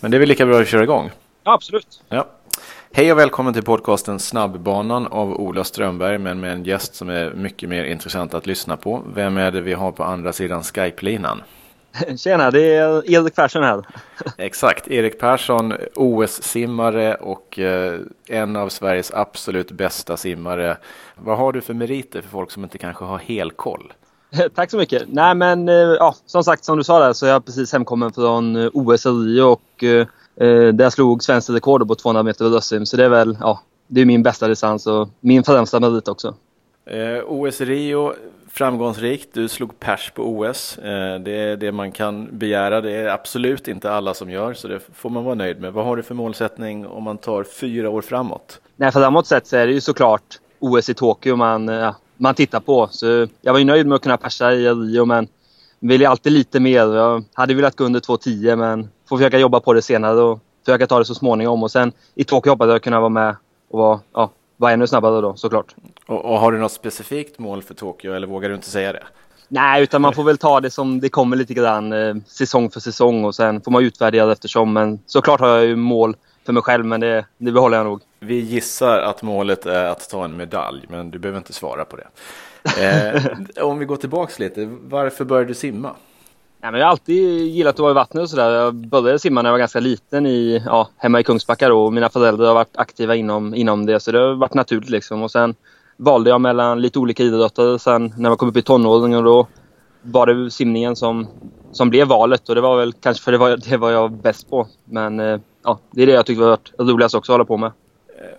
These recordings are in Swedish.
Men det är väl lika bra att köra igång? Ja, absolut. Ja. Hej och välkommen till podcasten Snabbbanan av Ola Strömberg men med en gäst som är mycket mer intressant att lyssna på. Vem är det vi har på andra sidan Skype-linan? Tjena, det är Erik Persson här. Exakt, Erik Persson, OS-simmare och eh, en av Sveriges absolut bästa simmare. Vad har du för meriter för folk som inte kanske har helkoll? Tack så mycket. Nej men eh, ja, som sagt som du sa där så är jag precis hemkommen från eh, OS i Rio och eh, där jag slog svenskt rekord på 200 meter bröstsim. Så det är väl ja, det är min bästa distans och min främsta merit också. Eh, OS i Rio, framgångsrikt. Du slog pers på OS. Eh, det är det man kan begära. Det är absolut inte alla som gör, så det får man vara nöjd med. Vad har du för målsättning om man tar fyra år framåt? Nej, framåt sett så är det ju såklart OS i Tokyo man, ja, man tittar på. Så jag var ju nöjd med att kunna persa i Rio, men vill alltid lite mer. Jag hade velat gå under 2.10, men får försöka jobba på det senare och försöka ta det så småningom. Och sen i Tokyo hoppas jag kunna vara med och vara, ja, vara ännu snabbare då såklart. Och, och, har du något specifikt mål för Tokyo eller vågar du inte säga det? Nej, utan man får väl ta det som det kommer lite grann eh, säsong för säsong och sen får man utvärdera eftersom. Men såklart har jag ju mål för mig själv, men det, det behåller jag nog. Vi gissar att målet är att ta en medalj, men du behöver inte svara på det. Eh, om vi går tillbaks lite, varför började du simma? Ja, men jag har alltid gillat att vara i vattnet och sådär. Jag började simma när jag var ganska liten i, ja, hemma i Kungsbacka då. Mina föräldrar har varit aktiva inom, inom det så det har varit naturligt liksom. Och sen valde jag mellan lite olika idrotter sen när jag kom upp i tonåren och då var det simningen som, som blev valet och det var väl kanske för det var, det var jag bäst på. Men eh, ja, det är det jag tyckte var roligast också att hålla på med.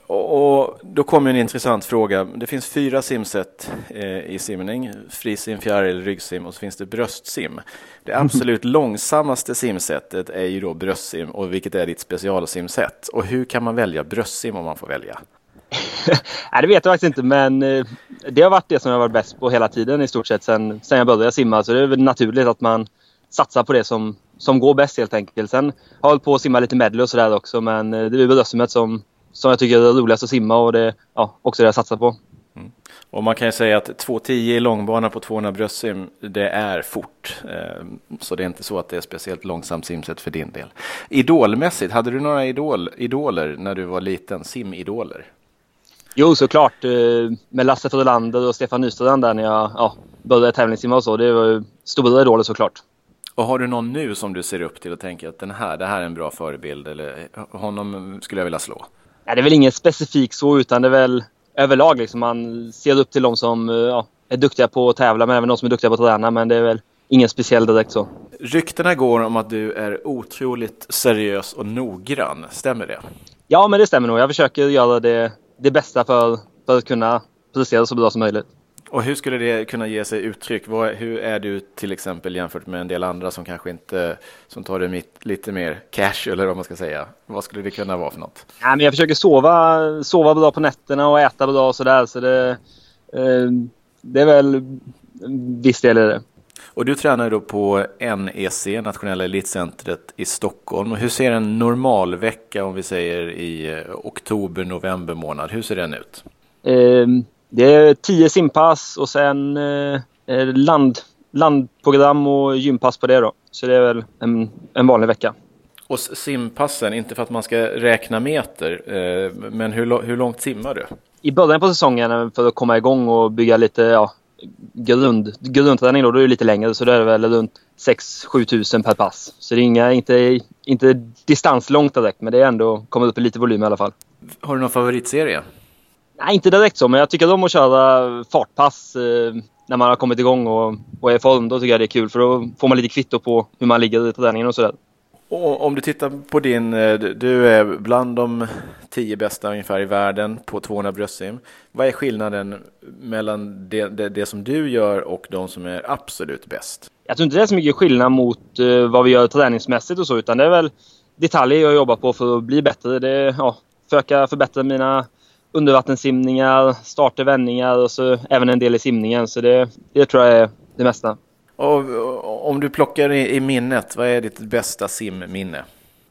Och då kommer en intressant fråga. Det finns fyra simsätt eh, i simning. Frisim, fjäril, ryggsim och så finns det bröstsim. Det absolut långsammaste simsättet är ju då bröstsim och vilket är ditt specialsimsätt. Och hur kan man välja bröstsim om man får välja? Nej, det vet jag faktiskt inte, men eh, det har varit det som jag varit bäst på hela tiden i stort sett sen, sen jag började simma. Så det är väl naturligt att man satsar på det som, som går bäst helt enkelt. Sen har jag hållit på att simma lite medley och sådär också, men eh, det är bröstsimmet som, som jag tycker är roligast att simma och det är ja, också det jag satsar på. Mm. Och man kan ju säga att 2.10 i långbana på 200 bröstsim, det är fort. Eh, så det är inte så att det är speciellt långsamt simsätt för din del. Idolmässigt, hade du några idol, idoler när du var liten? Simidoler? Jo, såklart. Eh, med Lasse Frölander och Stefan Nystrand där när jag ja, började tävlingssimma och så. Det var stora idoler såklart. Och har du någon nu som du ser upp till och tänker att den här, det här är en bra förebild eller honom skulle jag vilja slå? Nej, det är väl inget specifikt så utan det är väl överlag liksom. Man ser upp till de som eh, ja, är duktiga på att tävla men även de som är duktiga på att träna. Men det är väl ingen speciell direkt så. Ryktena går om att du är otroligt seriös och noggrann. Stämmer det? Ja, men det stämmer nog. Jag försöker göra det, det bästa för, för att kunna prestera så bra som möjligt. Och hur skulle det kunna ge sig uttryck? Vad, hur är du till exempel jämfört med en del andra som kanske inte som tar det mitt, lite mer cash eller vad man ska säga? Vad skulle det kunna vara för något? Ja, men jag försöker sova, sova bra på nätterna och äta bra och sådär. Så det, eh, det är väl en viss del i det. Och du tränar då på NEC, Nationella Elitcentret i Stockholm. Hur ser en normal vecka om vi säger i eh, oktober, november månad? Hur ser den ut? Eh, det är tio simpass och sen eh, land, landprogram och gympass på det då. Så det är väl en, en vanlig vecka. Och simpassen, inte för att man ska räkna meter, eh, men hur, hur långt simmar du? I början på säsongen för att komma igång och bygga lite ja, grund, grundträning då, då är det lite längre så då är det väl runt 6-7 tusen per pass. Så det är inga, inte, inte distanslångt direkt men det är ändå kommit upp i lite volym i alla fall. Har du någon favoritserie? Nej, inte direkt så, men jag tycker om att köra fartpass eh, när man har kommit igång och, och är i form. Då tycker jag det är kul för då får man lite kvitto på hur man ligger i träningen och sådär. Och om du tittar på din, eh, du är bland de tio bästa ungefär i världen på 200 bröstsim. Vad är skillnaden mellan det, det, det, som du gör och de som är absolut bäst? Jag tror inte det är så mycket skillnad mot uh, vad vi gör träningsmässigt och så, utan det är väl detaljer jag jobbar på för att bli bättre. Det är, ja, försöka förbättra mina undervattenssimningar, starter, vändningar och så även en del i simningen. Så det, det tror jag är det mesta. Och om du plockar i, i minnet, vad är ditt bästa simminne?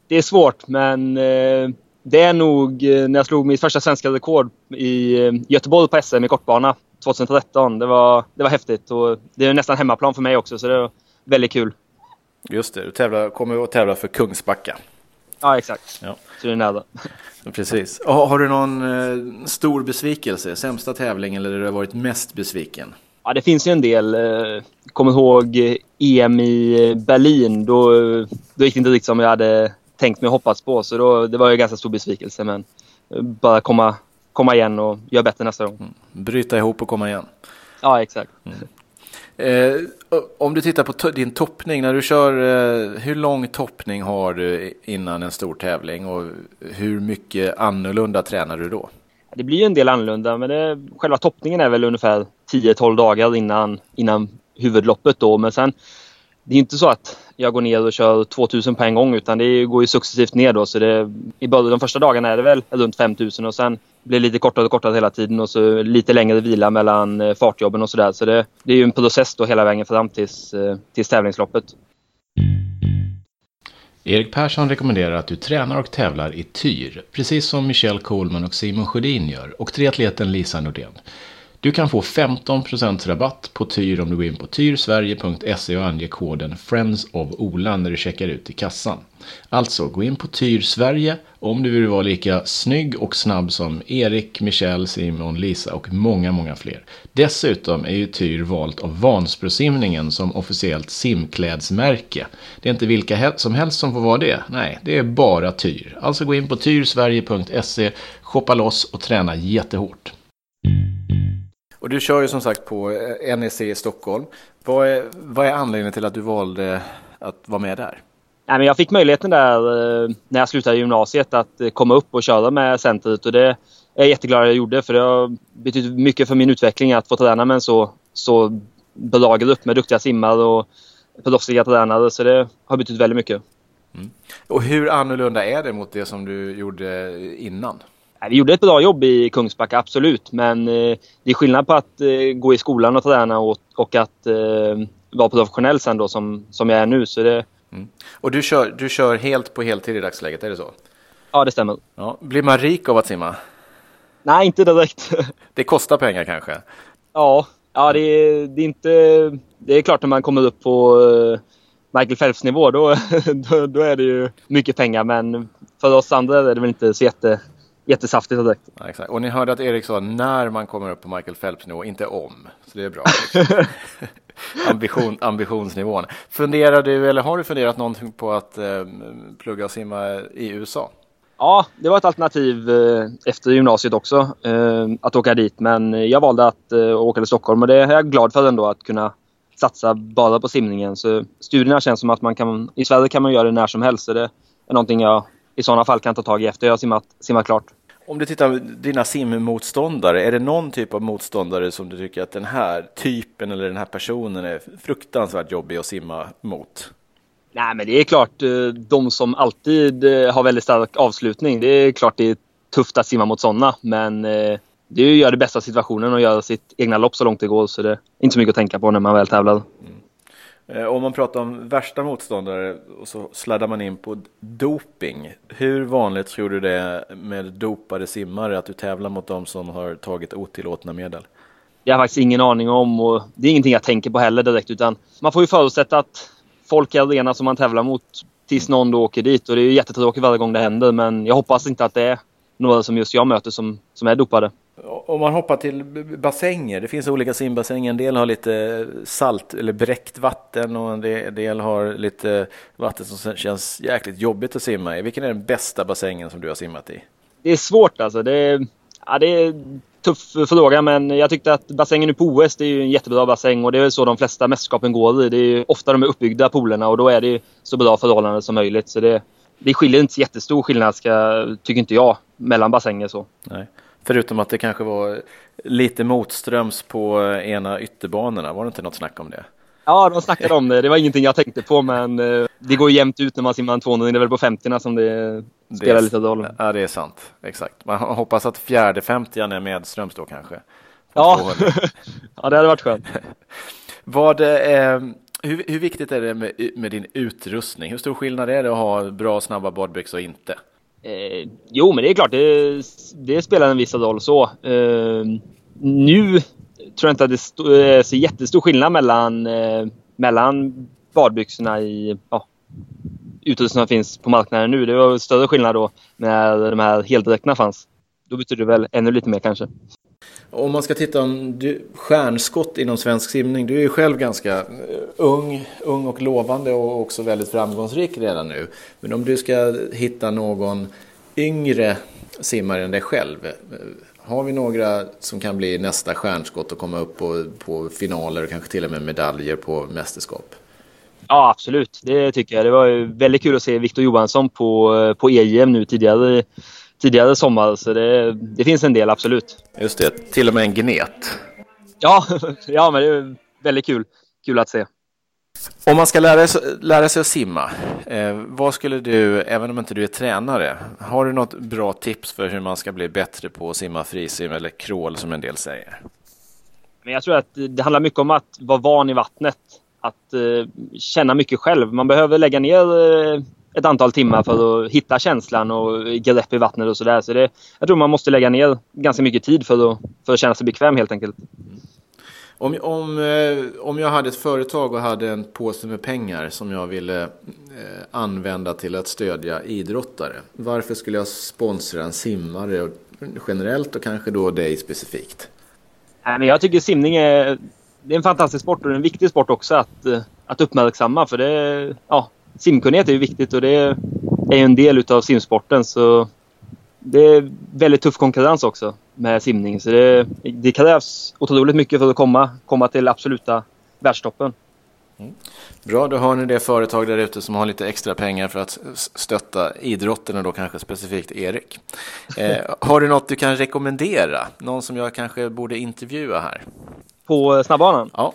Det är svårt, men eh, det är nog eh, när jag slog mitt första svenska rekord i eh, Göteborg på SM i kortbana 2013. Det var, det var häftigt och det är nästan hemmaplan för mig också, så det var väldigt kul. Just det, du tävlar, kommer att tävla för Kungsbacka. Ja, exakt. Ja. Så det är nära. Precis. Har du någon eh, stor besvikelse? Sämsta tävling eller där du har varit mest besviken? Ja, det finns ju en del. Eh, kommer ihåg EM i Berlin. Då, då gick det inte riktigt som jag hade tänkt mig och hoppats på. Så då, det var ju en ganska stor besvikelse. Men bara komma, komma igen och göra bättre nästa gång. Mm. Bryta ihop och komma igen. Ja, exakt. Mm. Eh, om du tittar på din toppning, när du kör, eh, hur lång toppning har du innan en stor tävling och hur mycket annorlunda tränar du då? Det blir ju en del annorlunda, men det, själva toppningen är väl ungefär 10-12 dagar innan, innan huvudloppet då. Men sen, det är inte så att jag går ner och kör 2000 på en gång utan det går ju successivt ner då. Så det, i början, de första dagarna är det väl runt 5000 och sen blir det lite kortare och kortare hela tiden och så lite längre vila mellan eh, fartjobben och sådär. Så det, det är ju en process då hela vägen fram tills, eh, tills tävlingsloppet. Erik Persson rekommenderar att du tränar och tävlar i TYR, precis som Michelle Coleman och Simon Sjödin gör, och triatleten Lisa Nordén. Du kan få 15% rabatt på Tyr om du går in på tyrsverige.se och anger koden Friends of Ola när du checkar ut i kassan. Alltså, gå in på Tyr Sverige om du vill vara lika snygg och snabb som Erik, Michelle, Simon, Lisa och många, många fler. Dessutom är ju Tyr valt av Vansbrosimningen som officiellt simklädsmärke. Det är inte vilka som helst som får vara det. Nej, det är bara Tyr. Alltså gå in på tyrsverige.se, shoppa loss och träna jättehårt. Och du kör ju som sagt på eh, NEC i Stockholm. Vad är, vad är anledningen till att du valde att vara med där? Nej, men jag fick möjligheten där eh, när jag slutade gymnasiet att eh, komma upp och köra med centret och det är jag jätteglad att jag gjorde för det har betytt mycket för min utveckling att få träna med en så, så bra grupp med duktiga simmare och proffsiga tränare så det har betytt väldigt mycket. Mm. Och hur annorlunda är det mot det som du gjorde innan? Vi gjorde ett bra jobb i Kungsbacka, absolut. Men eh, det är skillnad på att eh, gå i skolan och träna och, och att eh, vara professionell sen då som, som jag är nu. Så det... Mm. Och du kör, du kör helt på heltid i dagsläget, är det så? Ja, det stämmer. Ja. Blir man rik av att simma? Nej, inte direkt. det kostar pengar kanske? Ja, ja det, är, det är inte... Det är klart när man kommer upp på Michael Phelps nivå då, då, då, är det ju mycket pengar. Men för oss andra är det väl inte så jätte jättesaftigt direkt. Ja, exakt. Och ni hörde att Erik sa när man kommer upp på Michael Phelps nivå, inte om. Så det är bra. Ambition, ambitionsnivån. Funderar du, eller har du funderat någonting på att eh, plugga och simma i USA? Ja, det var ett alternativ eh, efter gymnasiet också, eh, att åka dit. Men jag valde att eh, åka till Stockholm och det är jag glad för ändå, att kunna satsa bara på simningen. Så studierna känns som att man kan, i Sverige kan man göra det när som helst. Så det är någonting jag i sådana fall kan ta tag i efter jag har simmat, simmat klart. Om du tittar på dina simmotståndare, är det någon typ av motståndare som du tycker att den här typen eller den här personen är fruktansvärt jobbig att simma mot? Nej, men det är klart, eh, de som alltid eh, har väldigt stark avslutning, det är klart det är tufft att simma mot sådana, men eh, det är att göra det bästa av situationen och göra sitt egna lopp så långt det går, så det är inte så mycket att tänka på när man väl tävlar. Mm. Eh, om man pratar om värsta motståndare och så sladdar man in på doping. Hur vanligt tror du det är med dopade simmare att du tävlar mot dem som har tagit otillåtna medel? Det har jag faktiskt ingen aning om och det är ingenting jag tänker på heller direkt utan man får ju förutsätta att folk är rena som man tävlar mot tills någon då åker dit och det är ju jättetråkigt varje gång det händer men jag hoppas inte att det är några som just jag möter som, som är dopade. Om man hoppar till bassänger, det finns olika simbassänger. En del har lite salt eller bräckt vatten och en del har lite vatten som känns jäkligt jobbigt att simma i. Vilken är den bästa bassängen som du har simmat i? Det är svårt alltså. Det är, ja, det är en tuff fråga men jag tyckte att bassängen på OS det är en jättebra bassäng och det är så de flesta mästerskapen går i. Det är ofta de är uppbyggda poolerna och då är det så bra förhållanden som möjligt. Så det, det skiljer inte jättestor skillnad, ska, tycker inte jag, mellan bassänger. Så. Nej. Förutom att det kanske var lite motströms på ena ytterbanorna. Var det inte något snack om det? Ja, de snackade om det. Det var ingenting jag tänkte på, men eh, det går jämnt ut när man simmar en 200. Det är väl på 50 som det spelar det är, lite roll. Ja, det är sant. Exakt. Man hoppas att fjärde 50 är medströms då kanske. Ja. ja, det hade varit skönt. Vad, eh, hur, hur, viktigt är det med, med, din utrustning? Hur stor skillnad är det att ha bra snabba badbyxor och inte? Eh, jo, men det är klart, det, det spelar en viss roll så. Eh, nu tror jag inte att det är eh, så jättestor skillnad mellan, eh, mellan badbyxorna i, ja, utrustning som finns på marknaden nu. Det var större skillnad då när de här heldräkterna fanns. Då betyder det väl ännu lite mer kanske. Om man ska titta om du, stjärnskott inom svensk simning. Du är ju själv ganska eh, ung, ung och lovande och också väldigt framgångsrik redan nu. Men om du ska hitta någon yngre simmare än dig själv. Eh, har vi några som kan bli nästa stjärnskott och komma upp på, på finaler och kanske till och med medaljer på mästerskap? Ja, absolut. Det tycker jag. Det var väldigt kul att se Viktor Johansson på, eh, på EJM nu tidigare tidigare sommar. Så det, det finns en del, absolut. Just det, till och med en gnet. Ja, ja men det är väldigt kul. Kul att se. Om man ska lära sig, lära sig att simma, eh, vad skulle du, även om inte du är tränare, har du något bra tips för hur man ska bli bättre på att simma frisim eller crawl som en del säger? Men jag tror att det handlar mycket om att vara van i vattnet. Att eh, känna mycket själv. Man behöver lägga ner eh, ett antal timmar för att hitta känslan och grepp i vattnet och sådär. Så det, jag tror man måste lägga ner ganska mycket tid för att, för att känna sig bekväm helt enkelt. Om, om, eh, om jag hade ett företag och hade en påse med pengar som jag ville eh, använda till att stödja idrottare. Varför skulle jag sponsra en simmare generellt och kanske då dig specifikt? jag tycker simning är, det är en fantastisk sport och en viktig sport också att, eh, att uppmärksamma. För det, ja, simkunnighet är ju viktigt och det är en del utav simsporten. Så det är väldigt tuff konkurrens också med simning. Så det, det krävs otroligt mycket för att komma, komma till absoluta världstoppen. Mm. Bra, då har ni det företag där ute som har lite extra pengar för att stötta idrotten och då kanske specifikt Erik. Eh, har du något du kan rekommendera? Någon som jag kanske borde intervjua här? På snabbbanan? Ja.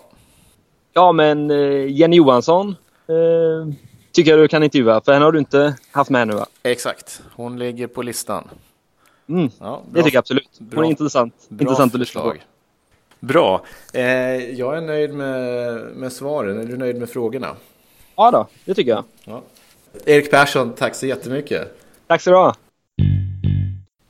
Ja, men eh, Jenny Johansson. Eh, tycker jag du kan intervjua, för henne har du inte haft med nu va? Exakt, hon ligger på listan. Mm. Ja, det tycker jag absolut. Hon bra, är intressant, intressant att lyssna på. Bra. Eh, jag är nöjd med, med svaren. Är du nöjd med frågorna? Ja då, det tycker jag. Ja. Erik Persson, tack så jättemycket. Tack så du ha.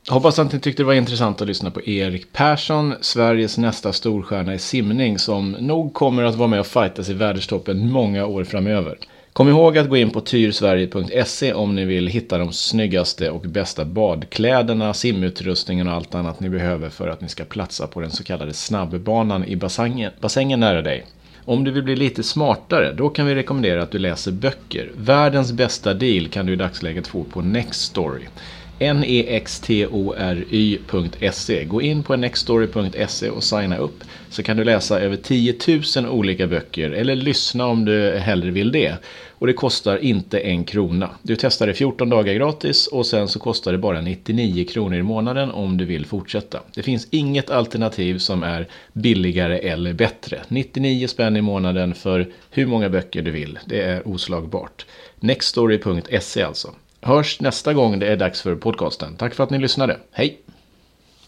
Hoppas att ni tyckte det var intressant att lyssna på Erik Persson, Sveriges nästa storstjärna i simning som nog kommer att vara med och fightas i världstoppen många år framöver. Kom ihåg att gå in på tyrsverige.se om ni vill hitta de snyggaste och bästa badkläderna, simutrustningen och allt annat ni behöver för att ni ska platsa på den så kallade snabbbanan i bassängen, bassängen nära dig. Om du vill bli lite smartare, då kan vi rekommendera att du läser böcker. Världens bästa deal kan du i dagsläget få på Nextory nextory.se. Gå in på nextory.se och signa upp så kan du läsa över 10 000 olika böcker eller lyssna om du hellre vill det. Och det kostar inte en krona. Du testar det 14 dagar gratis och sen så kostar det bara 99 kronor i månaden om du vill fortsätta. Det finns inget alternativ som är billigare eller bättre. 99 spänn i månaden för hur många böcker du vill. Det är oslagbart. Nextory.se alltså. Hörs nästa gång det är dags för podcasten. Tack för att ni lyssnade. Hej!